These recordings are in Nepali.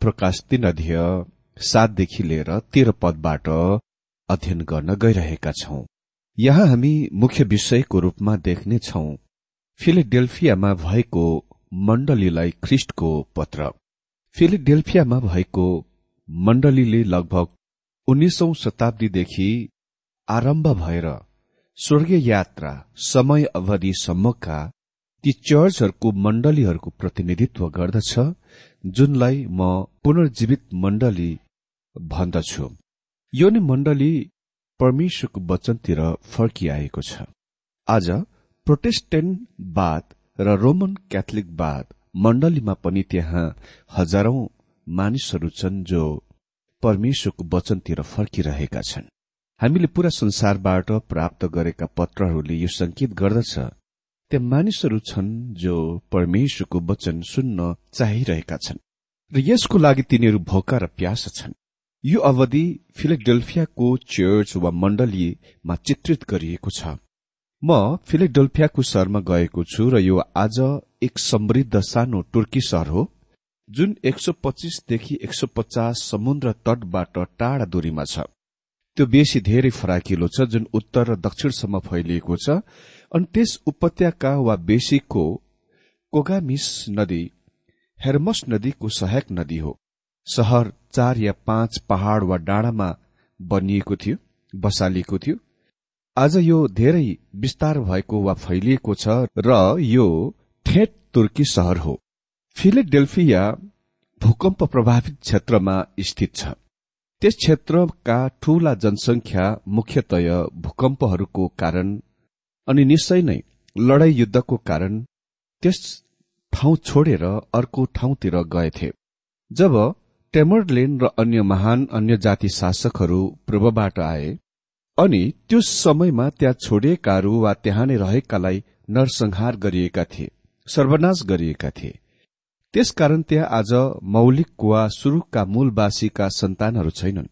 प्रकाश तीन अध्यय सातदेखि लिएर तेह्र पदबाट अध्ययन गर्न गइरहेका छौं। यहाँ हामी मुख्य विषयको रूपमा देख्नेछौ फिलिडेल्फियामा भएको मण्डलीलाई ख्रिष्टको पत्र। फिलिडेल्फियामा भएको मण्डलीले लगभग उन्नाइसौं शताब्दीदेखि आरम्भ भएर स्वर्गीय यात्रा समय अवधिसम्मका ती चर्चहरूको मण्डलीहरूको प्रतिनिधित्व गर्दछ जुनलाई म पुनर्जीवित मण्डली भन्दछु। यो नै मण्डली परमेश्वरको वचनतिर फर्किआएको छ। आज प्रोटेस्टेन्टवाद र रोमन क्याथोलिकवाद मण्डलीमा पनि त्यहाँ हजारौं मानिसहरू छन् जो परमेश्वरको वचनतिर फर्किरहेका छन्। हामीले पूरा संसारबाट प्राप्त गरेका पत्रहरूले यो संकेत गर्दछ त्यहाँ मानिसहरू छन् जो परमेश्वरको वचन सुन्न चाहिरहेका छन्। र यसको लागि तिनीहरू भोका र प्यास छन्। यो अवधि फिलेडेल्फियाको चर्च वा मण्डलीमा चित्रित गरिएको छ। म फिलेडेल्फियाको सहरमा गएको छु र यो आज एक समृद्ध सानो तुर्की सहर हो जुन एक सौ पच्चीसदेखि एक सौ पचास समुद्र तटबाट टाढा दूरीमा छ। त्यो बेसी धेरै फराकिलो छ जुन उत्तर र दक्षिणसम्म फैलिएको छ। अनि त्यस उपत्यका वा बेसीको कोगामिस नदी हेर्मस नदीको सहायक नदी हो। सहर चार या पाँच पहाड़ वा डाँडामा बनिएको थियो बसालिएको थियो। आज यो धेरै विस्तार भएको वा फैलिएको छ र यो ठेट तुर्की सहर हो। फिलेडेल्फिया भूकम्प प्रभावित क्षेत्रमा स्थित छ। त्यस क्षेत्रका ठूला जनसंख्या मुख्यतय भूकम्पहरूको कारण अनि निश्चय नै लडाई युद्धको कारण त्यस ठाउँ छोडेर अर्को ठाउँतिर गएथे जब टेमरलेन र अन्य महान अन्य जाति शासकहरू पूर्वबाट आए अनि त्यो समयमा त्यहाँ छोडिएकाहरू वा त्यहाँ नै रहेकालाई नरसंहार गरिएका थिए सर्वनाश गरिएका थिए। त्यसकारण त्यहाँ आज मौलिक वा सुरुका मूलवासीका सन्तानहरू छैनन्।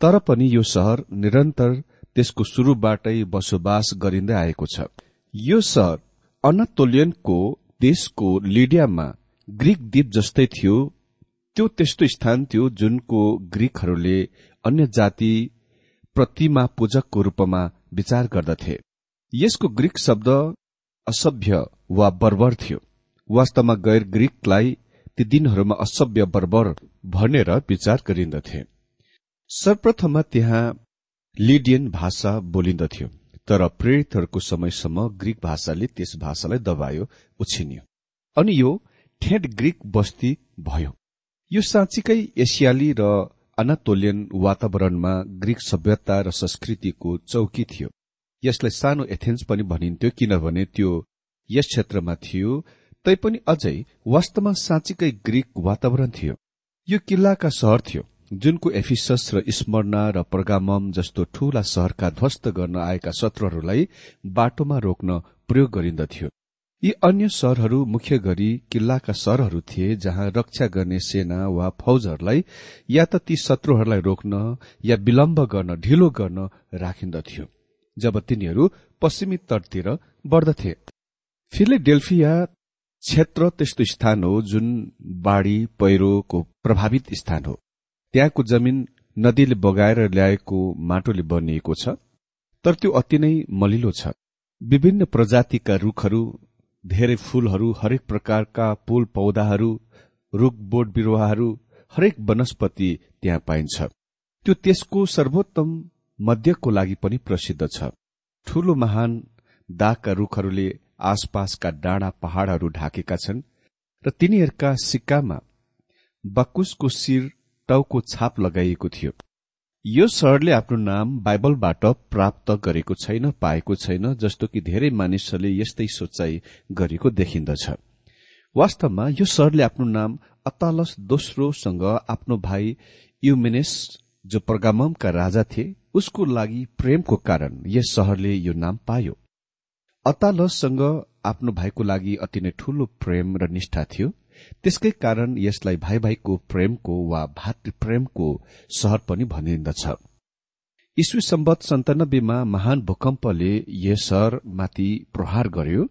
तर पनि यो सहर निरन्तर त्यसको शुरूबाटै बसोबास गरिँदै आएको छ। यो सहर अनातोलियनको देशको लिडियामा ग्रीक द्वीप जस्तै थियो। त्यो त्यस्तो स्थान थियो जुनको ग्रीकहरूले अन्य जाति प्रतिमा पूजकको रूपमा विचार गर्दथे। यसको ग्रीक शब्द असभ्य वा बर्बर थियो। वास्तवमा गैर ग्रीकलाई ती दिनहरूमा असभ्य बर्बर भनेर विचार गरिन्दथे सर्वप्रथममा त्यहाँ लिडियन भाषा बोलिन्दथ्यो तर प्रेरितहरूको समयसम्म ग्रीक भाषाले त्यस भाषालाई दबायो उछिन्यो। अनि यो ठेट ग्रीक बस्ती भयो। यो साँच्चीकै एसियाली र अनातोलियन वातावरणमा ग्रीक सभ्यता र संस्कृतिको चौकी थियो। यसलाई सानो एथेन्स पनि भनिन्थ्यो किनभने त्यो यस क्षेत्रमा थियो तैपनि अझै वास्तवमा साँच्चीकै ग्रीक वातावरण थियो। यो किल्लाका सहर थियो। जुनको एफिसस र स्मरणा र प्रगामम जस्तो ठूला शहरका ध्वस्त गर्न आएका शत्रुहरूलाई बाटोमा रोक्न प्रयोग गरिन्दथ्यो। यी अन्य शहरहरू मुख्य गरी किल्लाका शहरहरू थिए जहाँ रक्षा गर्ने सेना वा फौजहरूलाई या त ती शत्रुहरूलाई रोक्न या विलम्ब गर्न ढिलो गर्न राखिन्दथ्यो जब तिनीहरू पश्चिमी तटतिर बढ्दथे। फिलेडेल्फिया क्षेत्र त्यस्तो स्थान हो जुन बाढ़ी पहिरोको प्रभावित स्थान हो। त्यहाँको जमिन नदीले बगाएर ल्याएको माटोले बनिएको छ तर त्यो अति नै मलिलो छ। विभिन्न प्रजातिका रूखहरू धेरै फूलहरू हरेक प्रकारका पुल पौधाहरू रूख बोट बिरुवाहरू हरेक वनस्पति त्यहाँ पाइन्छ। त्यो त्यसको सर्वोत्तम मध्यको लागि पनि प्रसिद्ध छ। ठूलो महान दागका रूखहरूले आसपासका डाँडा पहाड़हरू ढाकेका छन् र तिनीहरूका सिक्कामा बकुसको शिर टाउको छाप लगाइएको थियो। यो शहरले आफ्नो नाम बाइबलबाट प्राप्त गरेको छैन पाएको छैन जस्तो कि धेरै मानिसहरूले यस्तै सोचाइ गरेको देखिन्दछ। वास्तवमा यो शहरले आफ्नो नाम अतालस दोस्रोसँग आफ्नो भाइ युमेनेस जो पर्गामका राजा थिए उसको लागि प्रेमको कारण यस शहरले यो नाम पायो। अतालससँग आफ्नो भाइको लागि अति नै ठूलो प्रेम र निष्ठा थियो। त्यसकै कारण यसलाई भाइ भाइको प्रेमको वा भातृ प्रेमको शहर पनि भनिन्दछ ईस्वी सम्बत सन्तानब्बेमा महान भूकम्पले यस शहरमाथि प्रहार गर्यो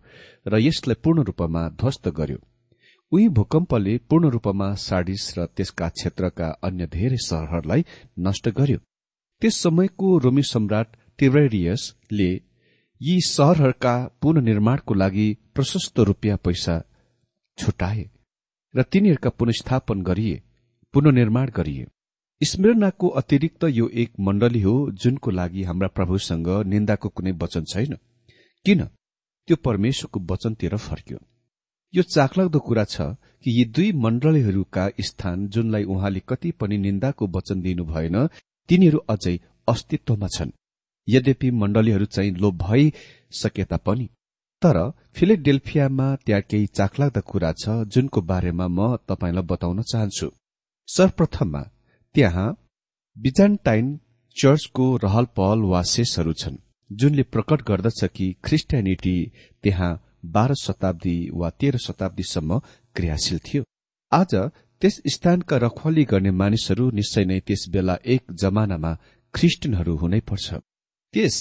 र यसलाई पूर्ण रूपमा ध्वस्त गर्यो। उही भूकम्पले पूर्ण रूपमा साडिस र त्यसका क्षेत्रका अन्य धेरै शहरहरूलाई नष्ट गर्यो। त्यस समयको रोमी सम्राट टिबेरियसले यी शहरहरूका पुननिर्माणको लागि प्रशस्त रूपियाँ पैसा छुटाए। र तिनीहरूका पुनस्थापन गरिए पुननिर्माण गरिए। स्मृणाको अतिरिक्त यो एक मण्डली हो जुनको लागि हाम्रा प्रभुसँग निन्दाको कुनै वचन छैन। किन? त्यो परमेश्वरको वचनतिर फर्क्यो। यो चाखलाग्दो कुरा छ कि यी दुई मण्डलीहरूका स्थान जुनलाई उहाँले कति पनि निन्दाको वचन दिनु भएन तिनीहरू अझै अस्तित्वमा छन्। यद्यपि मण्डलीहरू चाहिँ लोभ भइसके तापनि तर फिलेडेल्फियामा त्यहाँ केही चाखलाग्दा कुरा छ जुनको बारेमा म तपाईँलाई बताउन चाहन्छु। सर्वप्रथममा त्यहाँ बिजान्टाइन चर्चको रहल पहल वा शेषहरू छन् जुनले प्रकट गर्दछ कि ख्रिस्टियानिटी त्यहाँ बाह्र शताब्दी वा तेह्र शताब्दीसम्म क्रियाशील थियो। आज त्यस स्थानका रखवाली गर्ने मानिसहरू निश्चय नै त्यस बेला एक जमानामा ख्रिस्टियनहरू हुनै पर्छ। त्यस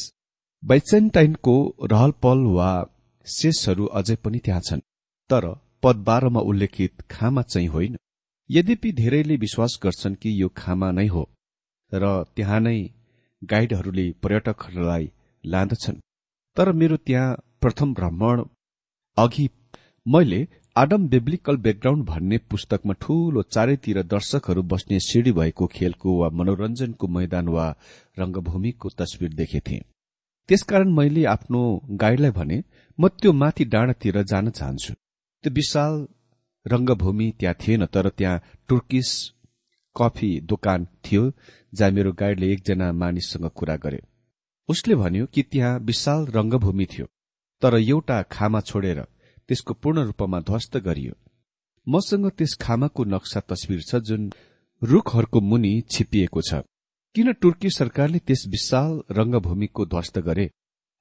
बैचेन्टाइनको रहल पहल वा शेषहरू अझै पनि त्यहाँ छन्। तर पद बाह्रमा उल्लेखित खामा चाहिँ होइन। यद्यपि धेरैले विश्वास गर्छन् कि यो खामा नै हो र त्यहाँ नै गाइडहरूले पर्यटकहरूलाई लाँदछन् तर मेरो त्यहाँ प्रथम भ्रमण अघि मैले आडम बेब्लिकल ब्याकग्राउण्ड भन्ने पुस्तकमा ठूलो चारैतिर दर्शकहरू बस्ने सिडी भएको खेलको वा मनोरञ्जनको मैदान वा रंगभूमिको तस्विर देखेथे। त्यसकारण मैले आफ्नो गाइडलाई भने म त्यो माथि डाँडातिर जान चाहन्छु। त्यो विशाल रंगभूमि त्यहाँ थिएन तर त्यहाँ टुर्किस कफी दोकान थियो जहाँ मेरो गाइडले एकजना मानिससँग कुरा गरे। उसले भन्यो कि त्यहाँ विशाल रंगभूमि थियो तर एउटा खामा छोडेर त्यसको पूर्ण रूपमा ध्वस्त गरियो। मसँग त्यस खामाको नक्सा तस्विर छ जुन रूखहरूको मुनि छिपिएको छ। किन तुर्की सरकारले त्यस विशाल रंगभूमिको ध्वस्त गरे?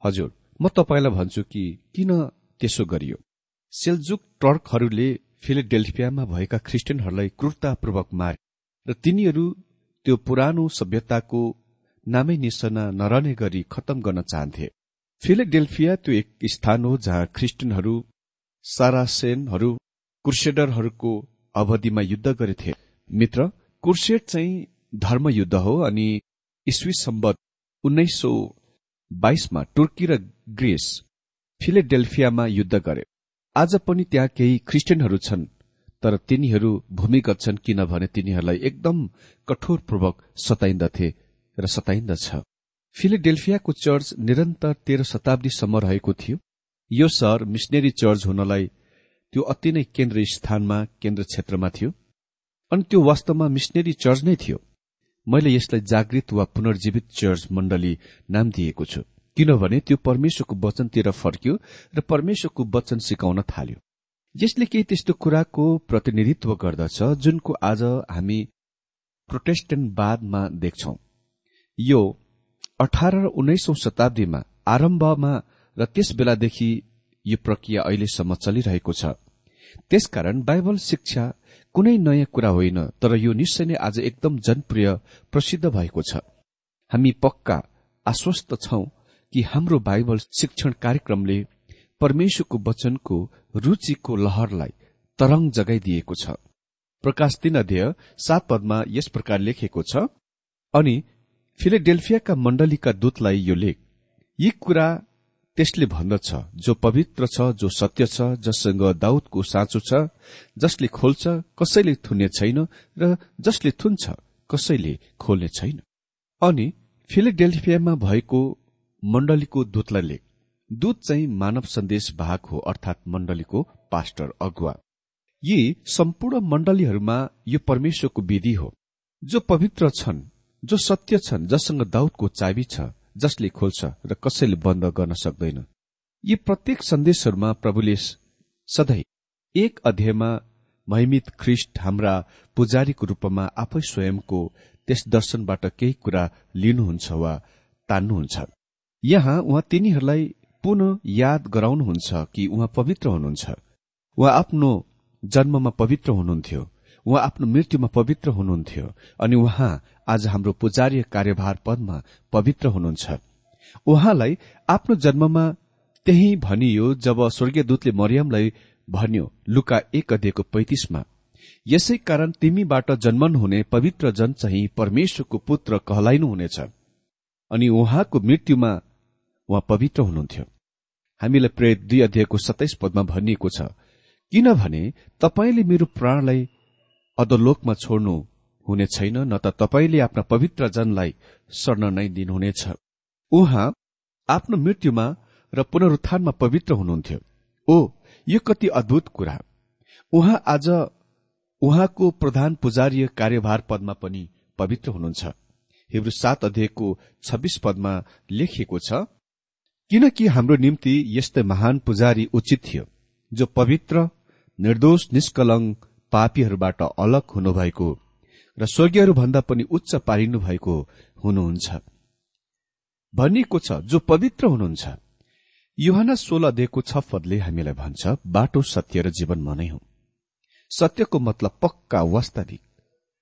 हजुर म तपाईँलाई भन्छु कि किन त्यसो गरियो? सेलजुक टर्कहरूले फिलिडेल्फियामा भएका ख्रिस्टियनहरूलाई क्रूरतापूर्वक मारे र तिनीहरू त्यो पुरानो सभ्यताको नामै निशना नरहने गरी खत्तम गर्न चाहन्थे। फिलेडेल्फिया त्यो एक स्थान हो जहाँ ख्रिस्टियनहरू सारासेनहरू क्रुसेडरहरूको अवधिमा युद्ध गरेथे। मित्र कुर्सेड चाहिँ धर्मयुद्ध हो अनि इस्वी सम्बत उन्नाइस सौ बाइसमा तुर्की र ग्रिस फिलेडेल्फियामा युद्ध गरे। आज पनि त्यहाँ केही क्रिस्चियनहरू छन् तर तिनीहरू भूमिगत छन् किनभने तिनीहरूलाई एकदम कठोरपूर्वक सताइन्दथे र सताइन्दछ। फिलेडेल्फियाको चर्च निरन्तर तेह्र शताब्दीसम्म रहेको थियो। यो सहर मिसनेरी चर्च हुनलाई त्यो अति नै केन्द्र स्थानमा केन्द्र क्षेत्रमा थियो। अनि त्यो वास्तवमा मिसनेरी चर्च नै थियो। मैले यसलाई जागृत वा पुनर्जीवित चर्च मण्डली नाम दिएको छु। किनभने त्यो परमेश्वरको वचनतिर फर्क्यो र परमेश्वरको वचन सिकाउन थाल्यो। यसले केही त्यस्तो कुराको प्रतिनिधित्व गर्दछ जुनको आज हामी प्रोटेस्टेन्टवादमा देख्छौ। यो अठार र उन्नाइसौं शताब्दीमा आरम्भमा र त्यस बेलादेखि यो प्रक्रिया अहिलेसम्म चलिरहेको छ। त्यसकारण बाइबल शिक्षा कुनै नयाँ कुरा होइन तर यो निश्चय नै आज एकदम जनप्रिय प्रसिद्ध भएको छ। हामी पक्का आश्वस्त छौं कि हाम्रो बाइबल शिक्षण कार्यक्रमले परमेश्वरको वचनको रुचिको लहरलाई तरंग जगाइदिएको छ। प्रकाश तीन अध्यय सात पदमा यस प्रकार लेखेको छ अनि फिलेडेल्फियाका मण्डलीका दूतलाई यो लेख यी कुरा त्यसले भन्दछ जो पवित्र छ जो सत्य छ जससँग दाउदको साँचो छ जसले खोल्छ कसैले थुन्ने छैन र जसले थुन्छ कसैले खोल्ने छैन। अनि फिलेडेल्फियामा भएको मण्डलीको दूतलाई लेख। दूत चाहिँ मानव सन्देश भाग हो अर्थात मण्डलीको पास्टर अगुवा। यी सम्पूर्ण मण्डलीहरूमा यो परमेश्वरको विधि हो। जो पवित्र छन् जो सत्य छन् जससँग दाउदको चाबी छ जसले खोल्छ र कसैले बन्द गर्न सक्दैन। यी प्रत्येक सन्देशहरूमा प्रभुले सधैँ एक अध्यायमा महिमित ख्रिष्ट हाम्रा पुजारीको रूपमा आफै स्वयंको त्यस दर्शनबाट केही कुरा लिनुहुन्छ वा तान्नुहुन्छ। यहाँ उहाँ तिनीहरूलाई पुनः याद गराउनुहुन्छ कि उहाँ पवित्र हुनुहुन्छ। उहाँ आफ्नो जन्ममा पवित्र हुनुहुन्थ्यो उहाँ आफ्नो मृत्युमा पवित्र हुनुहुन्थ्यो अनि उहाँ आज हाम्रो पुजारीय कार्यभार पदमा पवित्र हुनुहुन्छ। उहाँलाई आफ्नो जन्ममा त्यही भनियो जब स्वर्गीय दूतले मरियमलाई भन्यो लुका एक अध्ययको पैतिसमा यसै कारण तिमीबाट जन्मनुहुने पवित्र जन चाहिँ परमेश्वरको पुत्र कहलाइनुहुनेछ। अनि उहाँको मृत्युमा उहाँ पवित्र हुनुहुन्थ्यो। हामीलाई प्रेत दुई अध्यायको सत्ताइस पदमा भनिएको छ किनभने तपाईँले मेरो प्राणलाई अधोलोकमा छोड्नु हुने छैन न त तपाईँले आफ्ना पवित्र जनलाई शर्ण नै दिनुहुनेछ। उहाँ आफ्नो मृत्युमा र पुनरुत्थानमा पवित्र हुनुहुन्थ्यो। ओ यो कति अद्भुत कुरा। उहाँ आज उहाँको प्रधान पुजारीय कार्यभार पदमा पनि पवित्र हुनुहुन्छ। हिब्रू सात अध्यायको छब्बीस पदमा लेखिएको छ किनकि हाम्रो निम्ति यस्तै महान पुजारी उचित थियो जो पवित्र निर्दोष निष्कलङ पापीहरूबाट अलग हुनुभएको र स्वर्गीयहरूभन्दा पनि उच्च पारिनु भएको हुनुहुन्छ। भनिएको छ जो पवित्र हुनुहुन्छ। युहान सोह्र दिएको छ पदले हामीलाई भन्छ बाटो सत्य र जीवन मनै हो। सत्यको मतलब पक्का वास्तविक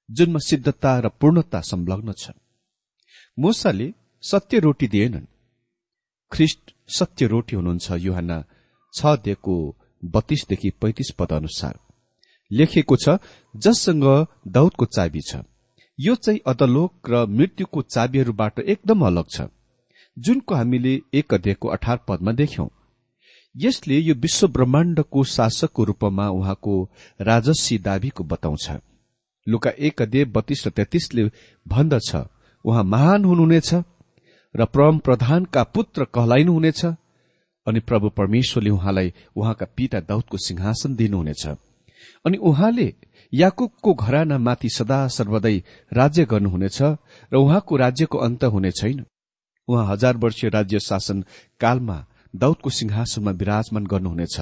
जुनमा सिद्धता र पूर्णता संलग्न छ। मुसाले सत्य रोटी दिएनन्। ख्रिष्ट सत्य रोटी हुनुहुन्छ युहान छ दिएको बत्तीसदेखि पैंतिस पद अनुसार। लेखिएको छ जससँग दाउदको चाबी छ। यो चाहिँ अदलोक र मृत्युको चाबीहरूबाट एकदम अलग छ जुनको हामीले एक अध्यायको अठार पदमा देख्यौं। यसले यो विश्व ब्रह्माण्डको शासकको रूपमा उहाँको राजस्वी दावीको बताउँछ। लुका एक अध्यय बत्तीस र तेत्तीसले भन्दछ उहाँ महान हुनुहुनेछ र परम प्रधानका पुत्र कहलाइनुहुनेछ अनि प्रभु परमेश्वरले उहाँलाई उहाँका पिता दाउदको सिंहासन दिनुहुनेछ। अनि उहाँले याकुबको घराना माथि सदा सर्वदै राज्य गर्नुहुनेछ र उहाँको राज्यको अन्त हुने छैन। उहाँ हजार वर्षीय राज्य शासन कालमा दाउदको सिंहासनमा विराजमान गर्नुहुनेछ।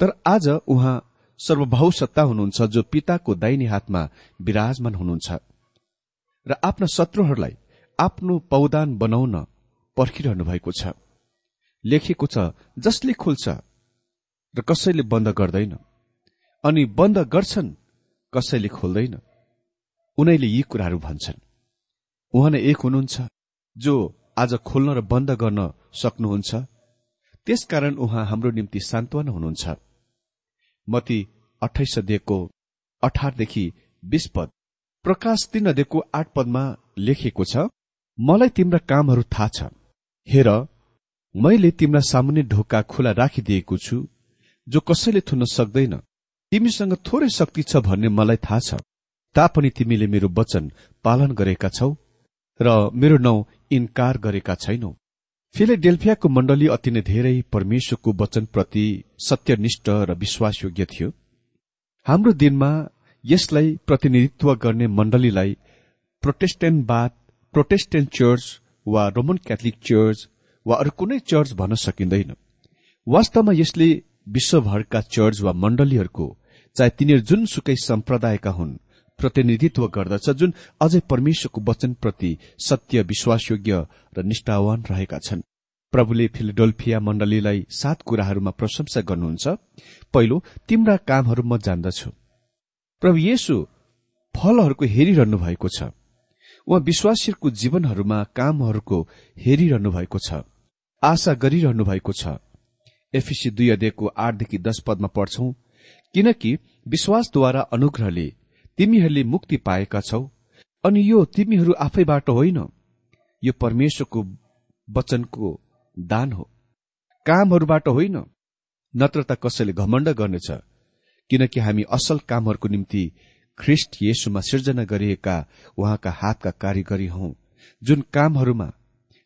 तर आज उहाँ सर्वभाव सत्ता हुनुहुन्छ जो पिताको दाहिने हातमा विराजमान हुनुहुन्छ। र आफ्ना शत्रुहरूलाई आफ्नो पौदान बनाउन पर्खिरहनु भएको छ। लेखिएको छ जसले खुल्छ र कसैले बन्द गर्दैन। अनि बन्द गर्छन् कसैले खोल्दैन। उनीले यी कुराहरू भन्छन्। उहाँ नै एक हुनुहुन्छ जो आज खोल्न र बन्द गर्न सक्नुहुन्छ। त्यसकारण उहाँ हाम्रो निम्ति सान्त्वना हुनुहुन्छ। मती अठाइस दिएको अठारदेखि बीस पद। प्रकाश तीन अध्ययको आठ पदमा लेखिएको छ मलाई तिम्रा कामहरू थाहा छ। हेर मैले तिम्रा सामुन्ने ढोका खुला राखिदिएको छु जो कसैले थुन्न सक्दैन। तिमीसँग थोरै शक्ति छ भन्ने मलाई थाहा छ। तापनि तिमीले मेरो वचन पालन गरेका छौ र मेरो नौ इन्कार गरेका छैनौ। फिलेडेल्फियाको मण्डली अति नै धेरै परमेश्वरको वचनप्रति सत्यनिष्ठ र विश्वासयोग्य थियो। हाम्रो दिनमा यसलाई प्रतिनिधित्व गर्ने मण्डलीलाई प्रोटेस्टेन्टवाद प्रोटेस्टेन्ट चर्च वा रोमन क्याथोलिक चर्च वा अरू कुनै चर्च भन्न सकिँदैन। वास्तवमा यसले विश्वभरका चर्च वा मण्डलीहरूको चाहे तिनीहरू जुनसुकै सम्प्रदायका हुन् प्रतिनिधित्व गर्दछ जुन अझै परमेश्वरको वचनप्रति सत्य विश्वासयोग्य र निष्ठावान रहेका छन्। प्रभुले फिलिडोल्फिया मण्डलीलाई सात कुराहरूमा प्रशंसा गर्नुहुन्छ। पहिलो तिम्रा कामहरू म जान्दछु। प्रभु येशु फलहरूको हेरिरहनु भएको छ। उहाँ विश्वासीहरूको जीवनहरूमा कामहरूको हेरिरहनु भएको छ। आशा गरिरहनु भएको छ। एफिसी दुई अध्ययको आठदेखि दश पदमा पढ्छौ किनकि विश्वासद्वारा अनुग्रहले तिमीहरूले मुक्ति पाएका छौ अनि यो तिमीहरू आफैबाट होइन। यो परमेश्वरको वचनको दान हो। कामहरूबाट होइन। नत्र त कसैले घमण्ड गर्नेछ किनकि हामी असल कामहरूको निम्ति ख्रिस्ट येशुमा सिर्जना गरिएका उहाँका हातका कारिगरी हौ जुन कामहरूमा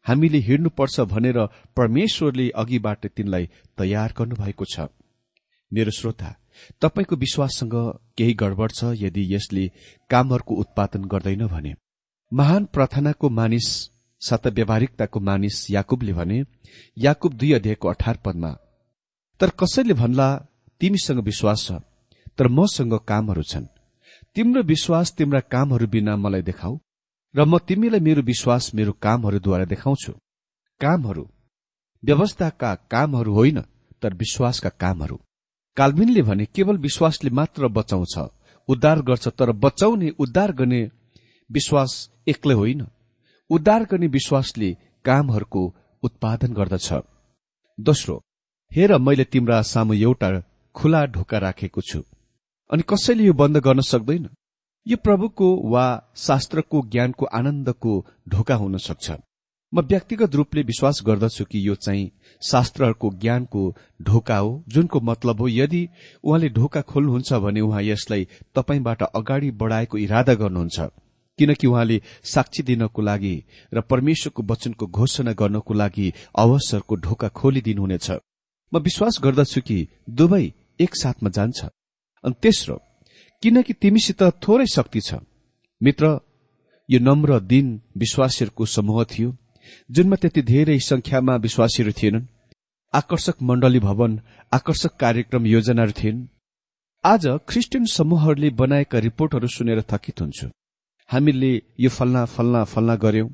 हामीले हिँड्नुपर्छ भनेर परमेश्वरले अघिबाट तिनलाई तयार गर्नुभएको छ। मेरो श्रोता तपाईँको विश्वाससँग केही गडबड छ यदि यसले कामहरूको उत्पादन गर्दैन भने? महान प्रार्थनाको मानिस सत व्यावहारिकताको मानिस याकुबले भने याकुब दुई अध्यायको अठार पदमा तर कसैले भन्ला तिमीसँग विश्वास छ तर मसँग कामहरू छन्। तिम्रो विश्वास तिम्रा कामहरू बिना मलाई देखाऊ र म तिमीलाई मेरो विश्वास मेरो कामहरूद्वारा देखाउँछु। कामहरू व्यवस्थाका कामहरू होइन तर विश्वासका कामहरू। काल्विनले भने केवल विश्वासले मात्र बचाउँछ। उद्धार गर्छ तर बचाउने उद्धार गर्ने विश्वास एक्लै होइन। उद्धार गर्ने विश्वासले कामहरूको उत्पादन गर्दछ। दोस्रो हेर मैले तिम्रा सामु एउटा खुला ढोका राखेको छु। अनि कसैले यो बन्द गर्न सक्दैन? यो प्रभुको वा शास्त्रको ज्ञानको आनन्दको ढोका हुन सक्छ। म व्यक्तिगत रूपले विश्वास गर्दछु कि यो चाहिँ शास्त्रहरूको ज्ञानको ढोका हो जुनको मतलब हो यदि उहाँले ढोका खोल्नुहुन्छ भने उहाँ यसलाई तपाईँबाट अगाडि बढाएको इरादा गर्नुहुन्छ। किनकि उहाँले साक्षी दिनको लागि र परमेश्वरको वचनको घोषणा गर्नको लागि अवसरको ढोका खोलिदिनुहुनेछ। म विश्वास गर्दछु कि दुवै एकसाथमा जान्छ। अनि तेस्रो किनकि तिमीसित थोरै शक्ति छ। मित्र यो नम्र दिन विश्वासीहरूको समूह थियो। जुनमा त्यति धेरै संख्यामा विश्वासीहरू थिएनन्। आकर्षक मण्डली भवन आकर्षक कार्यक्रम योजनाहरू थिएन्। आज क्रिस्चियन समूहहरूले बनाएका रिपोर्टहरू सुनेर थकित हुन्छु। हामीले यो फल्ना फल्ना फल्ना गर्यौं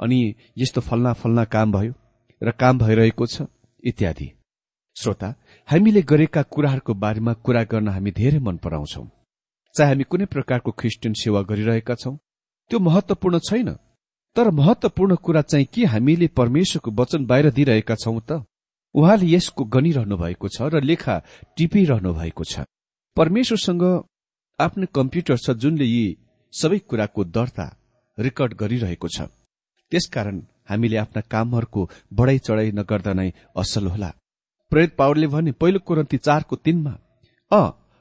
अनि यस्तो फल्ना फल्ना काम भयो र काम भइरहेको छ इत्यादि। श्रोता हामीले गरेका कुराहरूको बारेमा कुरा गर्न हामी धेरै मन पराउँछौ। चाहे हामी कुनै प्रकारको ख्रिस्टियन सेवा गरिरहेका छौं त्यो महत्वपूर्ण छैन। तर महत्वपूर्ण कुरा चाहिँ के हामीले परमेश्वरको वचन बाहिर दिइरहेका छौं त? उहाँले यसको गनिरहनु भएको छ र लेखा टिपिरहनु भएको छ। परमेश्वरसँग आफ्नो कम्प्युटर छ जुनले यी सबै कुराको दर्ता रेकर्ड गरिरहेको छ। त्यसकारण हामीले आफ्ना कामहरूको बढाई चढाई नगर्दा नै असल होला। प्रेत पावरले भने पहिलो कुरन्ती चारको तिनमा अ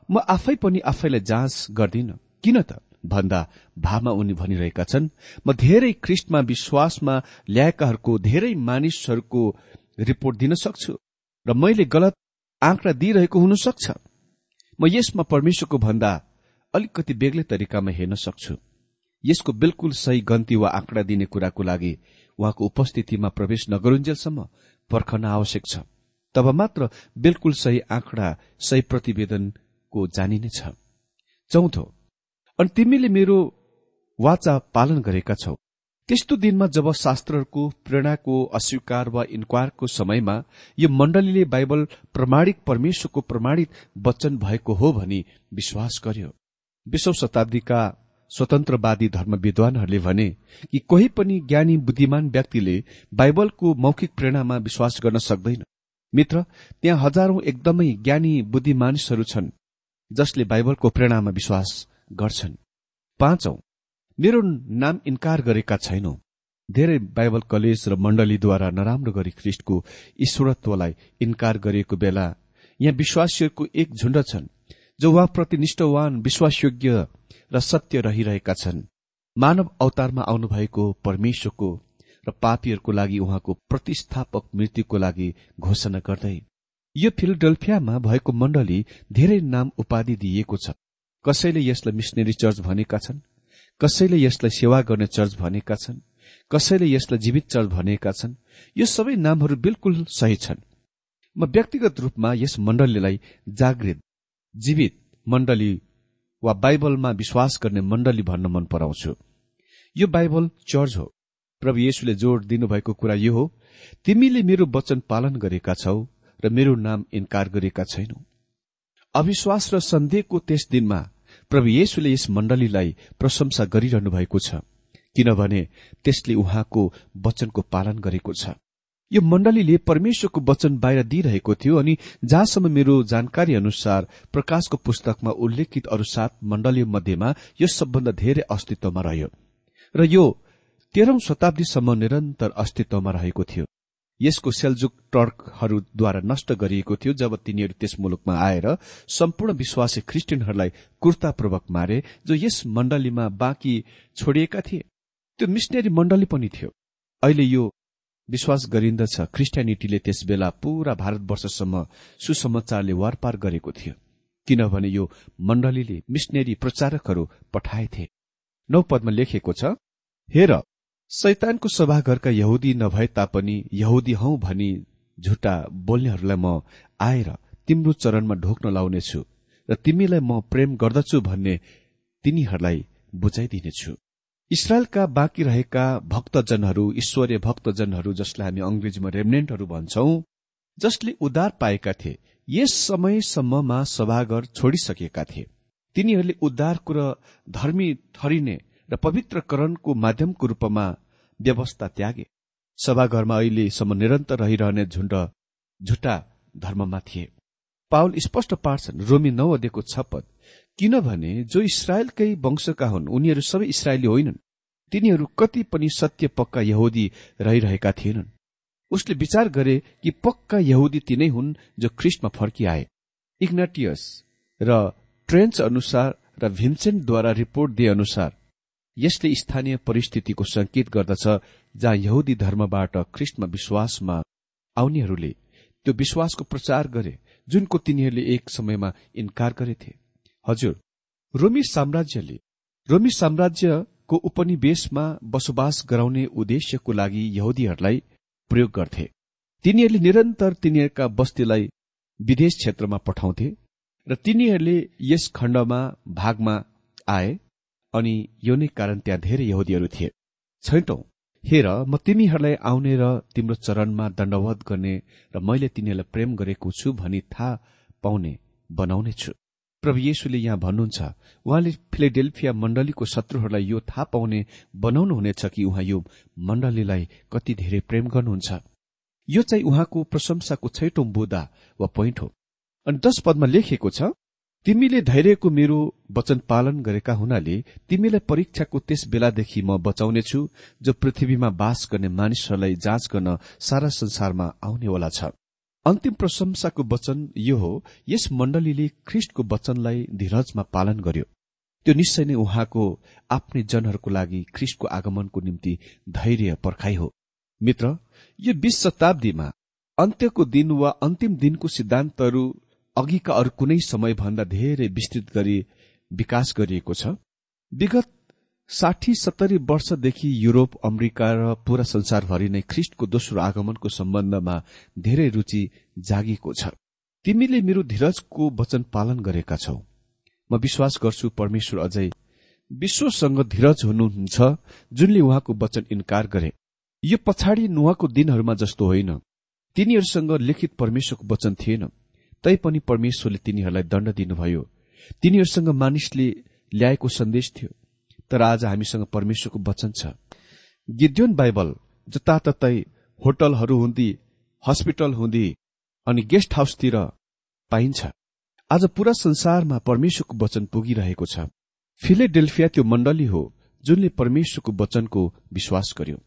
म आफै पनि आफैलाई जाँच गर्दिन। किन त? भन्दा भावमा उनी भनिरहेका छन् म धेरै ख्रिस्टमा विश्वासमा ल्याएकाहरूको धेरै मानिसहरूको रिपोर्ट दिन सक्छु र मैले गलत आँकडा दिइरहेको हुन सक्छ। म यसमा परमेश्वरको भन्दा अलिकति बेग्लै तरिकामा हेर्न सक्छु। यसको बिल्कुल सही गन्ती वा आँकडा दिने कुराको लागि उहाँको उपस्थितिमा प्रवेश नगरुन्जेलसम्म पर्खन आवश्यक छ। तब मात्र बिल्कुल सही आँकडा सही प्रतिवेदनको जानिनेछ चौथो अनि तिमीले मेरो वाचा पालन गरेका छौ। त्यस्तो दिनमा जब शास्त्रहरूको प्रेरणाको अस्वीकार वा इन्क्वायरको समयमा यो मण्डलीले बाइबल प्रमाणिक परमेश्वरको प्रमाणित वचन भएको हो भनी विश्वास गर्यो। विश्व शताब्दीका स्वतन्त्रवादी धर्म विद्वानहरूले भने कि कोही पनि ज्ञानी बुद्धिमान व्यक्तिले बाइबलको मौखिक प्रेरणामा विश्वास गर्न सक्दैन। मित्र त्यहाँ हजारौं एकदमै ज्ञानी बुद्धि मानिसहरू छन् जसले बाइबलको प्रेरणामा विश्वास गर्छन्। पाँचौं मेरो नाम इन्कार गरेका छैनौ। धेरै बाइबल कलेज र मण्डलीद्वारा नराम्रो गरी ख्रिस्टको ईश्वरत्वलाई इन्कार गरिएको बेला यहाँ विश्वासीहरूको एक झुण्ड छन् जो उहाँप्रति निष्ठवान विश्वासयोग्य र सत्य रहिरहेका छन्। मानव अवतारमा आउनुभएको परमेश्वरको र पापीहरूको लागि उहाँको प्रतिस्थापक मृत्युको लागि घोषणा गर्दै यो फिलडेल्फियामा भएको मण्डली धेरै नाम उपाधि दिइएको छ। कसैले यसलाई मिसनरी चर्च भनेका छन्? कसैले यसलाई सेवा गर्ने चर्च भनेका छन्? कसैले यसलाई जीवित चर्च भनेका छन्? यो सबै नामहरू बिल्कुल सही छन्। म व्यक्तिगत रूपमा यस मण्डलीलाई जागृत जीवित मण्डली वा बाइबलमा विश्वास गर्ने मण्डली भन्न मन पराउँछु। यो बाइबल चर्च हो। प्रभु येशुले जोड़ दिनुभएको कुरा यो हो तिमीले मेरो वचन पालन गरेका छौ र मेरो नाम इन्कार गरेका छैनौ। अविश्वास र सन्देहको त्यस दिनमा प्रभु येशुले यस मण्डलीलाई प्रशंसा गरिरहनु भएको छ किनभने त्यसले उहाँको वचनको पालन गरेको छ। यो मण्डलीले परमेश्वरको वचन बाहिर दिइरहेको थियो अनि जहाँसम्म मेरो जानकारी अनुसार प्रकाशको पुस्तकमा उल्लेखित अरू सात मण्डली मध्येमा यो सबभन्दा धेरै अस्तित्वमा रह्यो। र यो तेह्रौं शताब्दीसम्म निरन्तर अस्तित्वमा रहेको थियो। यसको सेलजुक टर्कहरूद्वारा नष्ट गरिएको थियो जब तिनीहरू त्यस मुलुकमा आएर सम्पूर्ण विश्वासी ख्रिस्टियनहरूलाई कुर्तापूर्वक मारे जो यस मण्डलीमा बाँकी छोडिएका थिए। त्यो मिसनरी मण्डली पनि थियो। अहिले यो विश्वास गरिन्दछ क्रिस्टियानिटीले त्यस बेला पूरा भारतवर्षसम्म सुसमाचारले वारपार गरेको थियो किनभने यो मण्डलीले मिसनेरी प्रचारकहरू पठाएथे नौ पदमा लेखिएको छ हेर शैतानको सभाघरका यहुदी नभए तापनि यहुदी हौ भनी झुटा बोल्नेहरूलाई म आएर तिम्रो चरणमा ढोक्न लाउनेछु र तिमीलाई म प्रेम गर्दछु भन्ने तिनीहरूलाई बुझाइदिनेछु। इसरायलका बाँकी रहेका भक्तजनहरू ईश्वरीय भक्तजनहरू जसलाई हामी अंग्रेजीमा रेमनेन्टहरू भन्छौं जसले उद्धार पाएका थिए यस समयसम्ममा सभाघर छोडिसकेका थिए। तिनीहरूले उद्धारको र धर्मी थरिने र पवित्रकरणको माध्यमको रूपमा व्यवस्था त्यागे। सभाघरमा अहिलेसम्म निरन्तर रहिरहने झुण्ड झुटा धर्ममा थिए। पावल स्पष्ट पार्छन् रोमी नौ अध्ययको छपद किनभने जो इसरायलकै वंशका हुन् उनीहरू सबै इसरायली होइनन्। तिनीहरू कति पनि सत्य पक्का यहुदी रहिरहेका थिएनन्। उसले विचार गरे कि पक्का यहुदी तिनै हुन् जो ख्रिस्टमा फर्किआए। इग्नाटियस र ट्रेन्च अनुसार र भिन्सेन्टद्वारा रिपोर्ट दिए अनुसार यसले स्थानीय परिस्थितिको संकेत गर्दछ जहाँ यहुदी धर्मबाट ख्रिस्टमा विश्वासमा आउनेहरूले त्यो विश्वासको प्रचार गरे जुनको तिनीहरूले एक समयमा इन्कार गरेथे। हजुर रोमी साम्राज्यले रोमी साम्राज्यको उपनिवेशमा बसोबास गराउने उद्देश्यको लागि यहुदीहरूलाई प्रयोग गर्थे। तिनीहरूले निरन्तर तिनीहरूका बस्तीलाई विदेश क्षेत्रमा पठाउँथे र तिनीहरूले यस खण्डमा भागमा आए। अनि यो नै कारण त्यहाँ धेरै यहुदीहरू थिए। छैटौं हेर म तिमीहरूलाई आउने र तिम्रो चरणमा दण्डवत गर्ने र मैले तिनीहरूलाई प्रेम गरेको छु भनी थाहा पाउने बनाउने छु। प्रभु येशुले यहाँ भन्नुहुन्छ उहाँले फिलेडेल्फिया मण्डलीको शत्रुहरूलाई यो थाहा पाउने बनाउनुहुनेछ कि उहाँ यो मण्डलीलाई कति धेरै प्रेम गर्नुहुन्छ। यो चाहिँ उहाँको प्रशंसाको छैटौं बुदा वा पोइन्ट हो। अनि दश पदमा लेखिएको छ तिमीले धैर्यको मेरो वचन पालन गरेका हुनाले तिमीलाई परीक्षाको त्यस बेलादेखि म बचाउनेछु जो पृथ्वीमा बास गर्ने मानिसहरूलाई जाँच गर्न सारा संसारमा आउनेवाला छ। अन्तिम प्रशंसाको वचन यो हो यस मण्डलीले ख्रिष्टको वचनलाई धीरजमा पालन गर्यो। त्यो निश्चय नै उहाँको आफ्नै जनहरूको लागि ख्रिष्टको आगमनको निम्ति धैर्य पर्खाइ हो। मित्र यो बीस शताब्दीमा अन्त्यको दिन वा अन्तिम दिनको सिद्धान्तहरू अघिका अरू कुनै समयभन्दा धेरै विस्तृत गरी विकास गरिएको छ? विगत साठी सत्तरी वर्षदेखि युरोप अमेरिका र पूरा संसारभरि नै ख्रिष्टको दोस्रो आगमनको सम्बन्धमा धेरै रुचि जागिएको छ। तिमीले मेरो धीरजको वचन पालन गरेका छौ। म विश्वास गर्छु परमेश्वर अझै विश्वसँग धीरज हुनुहुन्छ जुनले उहाँको वचन इन्कार गरे। यो पछाडि नुहाको दिनहरूमा जस्तो होइन। तिनीहरूसँग लिखित परमेश्वरको वचन थिएन। तैपनि परमेश्वरले तिनीहरूलाई दण्ड दिनुभयो। तिनीहरूसँग मानिसले ल्याएको सन्देश थियो तर आज हामीसँग परमेश्वरको वचन छ। गिद्योन बाइबल जताततै होटलहरू हुँदी हस्पिटल हुँदी अनि गेस्ट हाउसतिर पाइन्छ। आज पूरा संसारमा परमेश्वरको वचन पुगिरहेको छ। फिलेडेल्फिया त्यो मण्डली हो जुनले परमेश्वरको वचनको विश्वास गर्यो।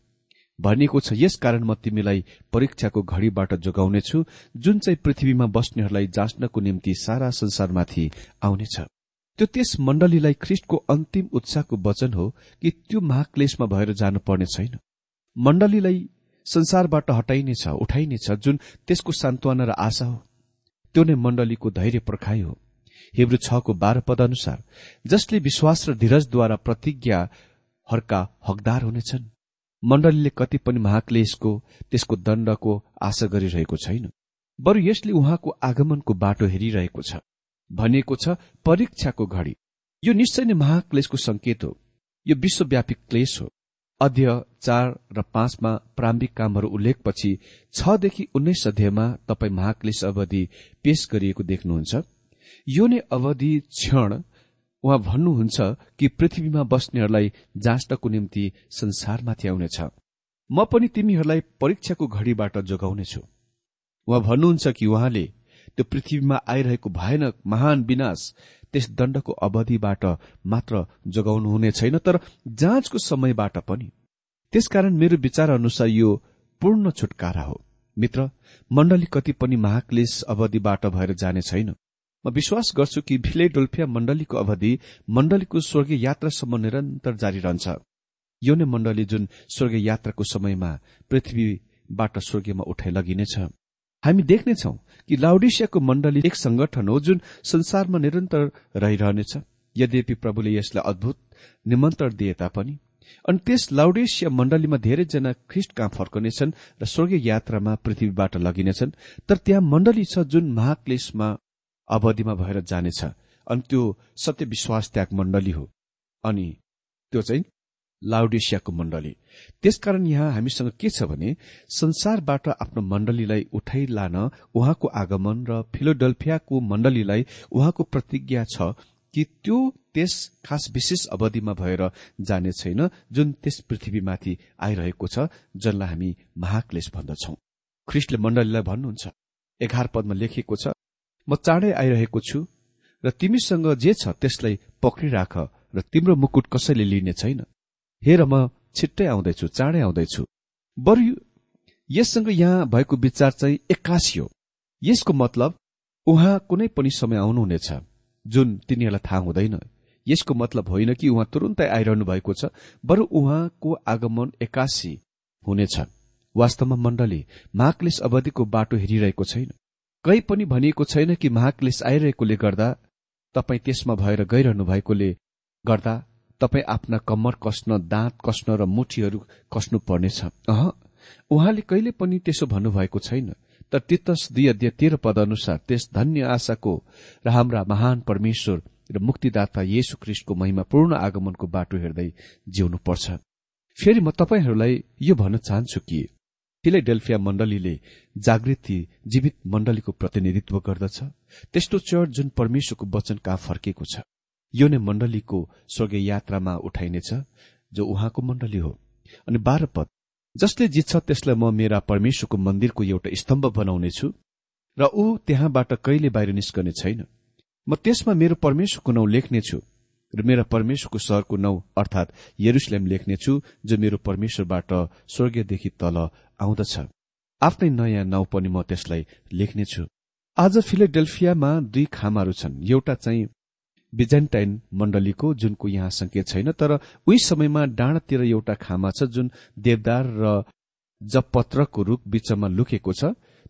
भनिएको छ यस कारण म तिमीलाई परीक्षाको घड़ीबाट जोगाउनेछु जुन चाहिँ पृथ्वीमा बस्नेहरूलाई जाँच्नको निम्ति सारा संसारमाथि आउनेछ। त्यो त्यस मण्डलीलाई ख्रिष्टको अन्तिम उत्साहको वचन हो कि त्यो महाक्लेशमा भएर जानुपर्ने छैन। मण्डलीलाई संसारबाट हटाइनेछ उठाइनेछ जुन त्यसको सान्त्वना र आशा हो। त्यो नै मण्डलीको धैर्य पर्खाइ हो। हिब्रू छको बाह्र पद अनुसार जसले विश्वास र धीरजद्वारा प्रतिज्ञाहरूका हकदार हुनेछन्। मण्डलीले कति पनि महाक्लेशको त्यसको दण्डको आशा गरिरहेको छैन। बरु यसले उहाँको आगमनको बाटो हेरिरहेको छ। भनिएको छ परीक्षाको घड़ी। यो निश्चय नै महाक्लेशको संकेत हो। यो विश्वव्यापी क्लेश हो। अध्यय चार र पाँचमा प्रारम्भिक कामहरू उल्लेखपछि छदेखि उन्नाइस अध्यायमा तपाईँ महाक्लेश अवधि पेश गरिएको देख्नुहुन्छ। यो नै अवधि क्षण उहाँ भन्नुहुन्छ कि पृथ्वीमा बस्नेहरूलाई जाँच्नको निम्ति संसारमाथि आउनेछ। म पनि तिमीहरूलाई परीक्षाको घड़ीबाट जोगाउनेछु। उहाँ भन्नुहुन्छ कि उहाँले त्यो पृथ्वीमा आइरहेको भयानक महान विनाश त्यस दण्डको अवधिबाट मात्र जोगाउनुहुने छैन तर जाँचको समयबाट पनि। त्यसकारण मेरो विचार अनुसार यो पूर्ण छुटकारा हो। मित्र मण्डली कति पनि महाक्लेश अवधिबाट भएर जाने छैन। म विश्वास गर्छु कि भिलेडोल्फिया मण्डलीको अवधि मण्डलीको स्वर्गीय यात्रासम्म निरन्तर जारी रहन्छ। यो नै मण्डली जुन स्वर्गीय यात्राको समयमा पृथ्वीबाट स्वर्गीयमा उठाइ लगिनेछ। हामी देख्नेछौ कि लाउडेसियाको मण्डली एक संगठन हो जुन संसारमा निरन्तर रहिरहनेछ। यद्यपि प्रभुले यसलाई अद्भुत निमन्त्रण दिए तापनि। अनि त्यस लाउडेसिया मण्डलीमा धेरैजना ख्रिष्ट कहाँ फर्कनेछन् र स्वर्गीय यात्रामा पृथ्वीबाट लगिनेछन्। तर त्यहाँ मण्डली छ जुन महाक्लेशमा अवधिमा भएर जानेछ। अनि त्यो सत्य विश्वास त्याग मण्डली हो। अनि त्यो चाहिँ लाउडेसियाको मण्डली। त्यसकारण यहाँ हामीसँग के छ भने संसारबाट आफ्नो मण्डलीलाई उठाइ लान उहाँको आगमन र फिलोडल्फियाको मण्डलीलाई उहाँको प्रतिज्ञा छ कि त्यो त्यस खास विशेष अवधिमा भएर जाने छैन जुन त्यस पृथ्वीमाथि आइरहेको छ जसलाई हामी महाक्लेश भन्दछौ। ख्रिस्टले मण्डलीलाई भन्नुहुन्छ। एघार पदमा लेखिएको छ म चाँडै आइरहेको छु र तिमीसँग जे छ त्यसलाई पक्रिराख र तिम्रो मुकुट कसैले लिने छैन। हेर म छिट्टै आउँदैछु चाँडै आउँदैछु। बरु यससँग यहाँ भएको विचार चाहिँ एक्कासी हो। यसको मतलब उहाँ कुनै पनि समय आउनुहुनेछ जुन तिनीहरूलाई थाहा हुँदैन। यसको मतलब होइन कि उहाँ तुरन्तै आइरहनु भएको छ। बरु उहाँको आगमन एक्कासी हुनेछ। वास्तवमा मण्डली महाक्लेश अवधिको बाटो हेरिरहेको छैन। कहीँ पनि भनिएको छैन कि महाक्लेश आइरहेकोले गर्दा तपाईँ त्यसमा भएर गइरहनु भएकोले गर्दा तपाईँ आफ्ना कम्मर कस्न दाँत कस्न र मुठीहरू कस्नु पर्नेछ अह उहाँले कहिले पनि त्यसो भन्नुभएको छैन तर तितस अध्यय तेह्र पद अनुसार त्यस धन्य आशाको र हाम्रा महान परमेश्वर र मुक्तिदाता येशु ख्रिस्टको महिमापूर्ण आगमनको बाटो हेर्दै जिउनु पर्छ फेरि म तपाईँहरूलाई यो भन्न चाहन्छु कि फिलेडेल्फिया मण्डलीले जागृति जीवित मण्डलीको प्रतिनिधित्व गर्दछ। त्यस्तो चर्च जुन परमेश्वरको वचन कहाँ फर्केको छ। यो नै मण्डलीको स्वर्गीय यात्रामा उठाइनेछ जो उहाँको मण्डली हो। अनि बाह्र पद जसले जित्छ त्यसलाई म मेरा परमेश्वरको मन्दिरको एउटा स्तम्भ बनाउनेछु र ऊ त्यहाँबाट कहिले बाहिर निस्कने छैन। म त्यसमा मेरो परमेश्वरको नाउँ लेख्नेछु। र मेरा परमेश्वरको सहरको नाउँ अर्थात यरुसलेम लेख्नेछु जो मेरो परमेश्वरबाट स्वर्गीयदेखि तल आउँदछ। आफ्नै नयाँ नाउँ पनि म त्यसलाई लेख्नेछु आज फिलेडेल्फियामा दुई खामाहरू छन्। एउटा चाहिँ बिजेन्टाइन मण्डलीको जुनको यहाँ संकेत छैन तर उही समयमा डाँडातिर एउटा खामा छ जुन देवदार र जपत्रको रूप बीचमा लुकेको छ।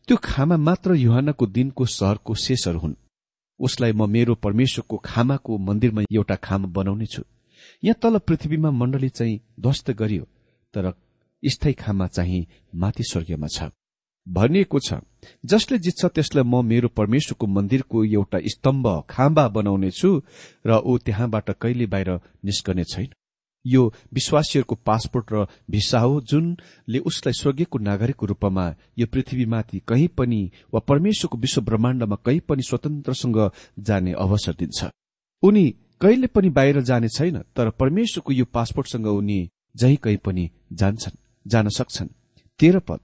त्यो खामा मात्र युहानको दिनको सहरको शेषहरू हुन्। उसलाई म मेरो परमेश्वरको खामाको मन्दिरमा एउटा खामा बनाउनेछु यहाँ तल पृथ्वीमा मण्डली चाहिँ ध्वस्त गरियो तर स्थायी खामा चाहिँ माथि स्वर्गीयमा छ। भनिएको छ जसले जित्छ त्यसलाई म मेरो परमेश्वरको मन्दिरको एउटा स्तम्भ खाम्बा बनाउनेछु र ऊ त्यहाँबाट कहिले बाहिर निस्कने छैन। यो विश्वासीहरूको पासपोर्ट र भिसा हो जुनले उसलाई स्वर्गीयको नागरिकको रूपमा यो पृथ्वीमाथि कहीँ पनि वा परमेश्वरको विश्व ब्रह्माण्डमा कहीँ पनि स्वतन्त्रसँग जाने अवसर दिन्छ। उनी कहिले पनि बाहिर जाने छैन तर परमेश्वरको यो पासपोर्टसँग उनी जहीँ कहीँ पनि जान्छन् जान सक्छन्। तेह्र पद।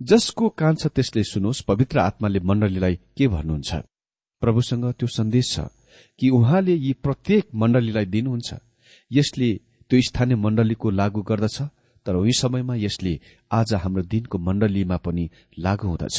जसको कान छ त्यसले सुनोस् पवित्र आत्माले मण्डलीलाई के भन्नुहुन्छ? प्रभुसँग त्यो सन्देश छ कि उहाँले यी प्रत्येक मण्डलीलाई दिनुहुन्छ। यसले त्यो स्थानीय मण्डलीको लागू गर्दछ तर उही समयमा यसले आज हाम्रो दिनको मण्डलीमा पनि लागू हुँदछ।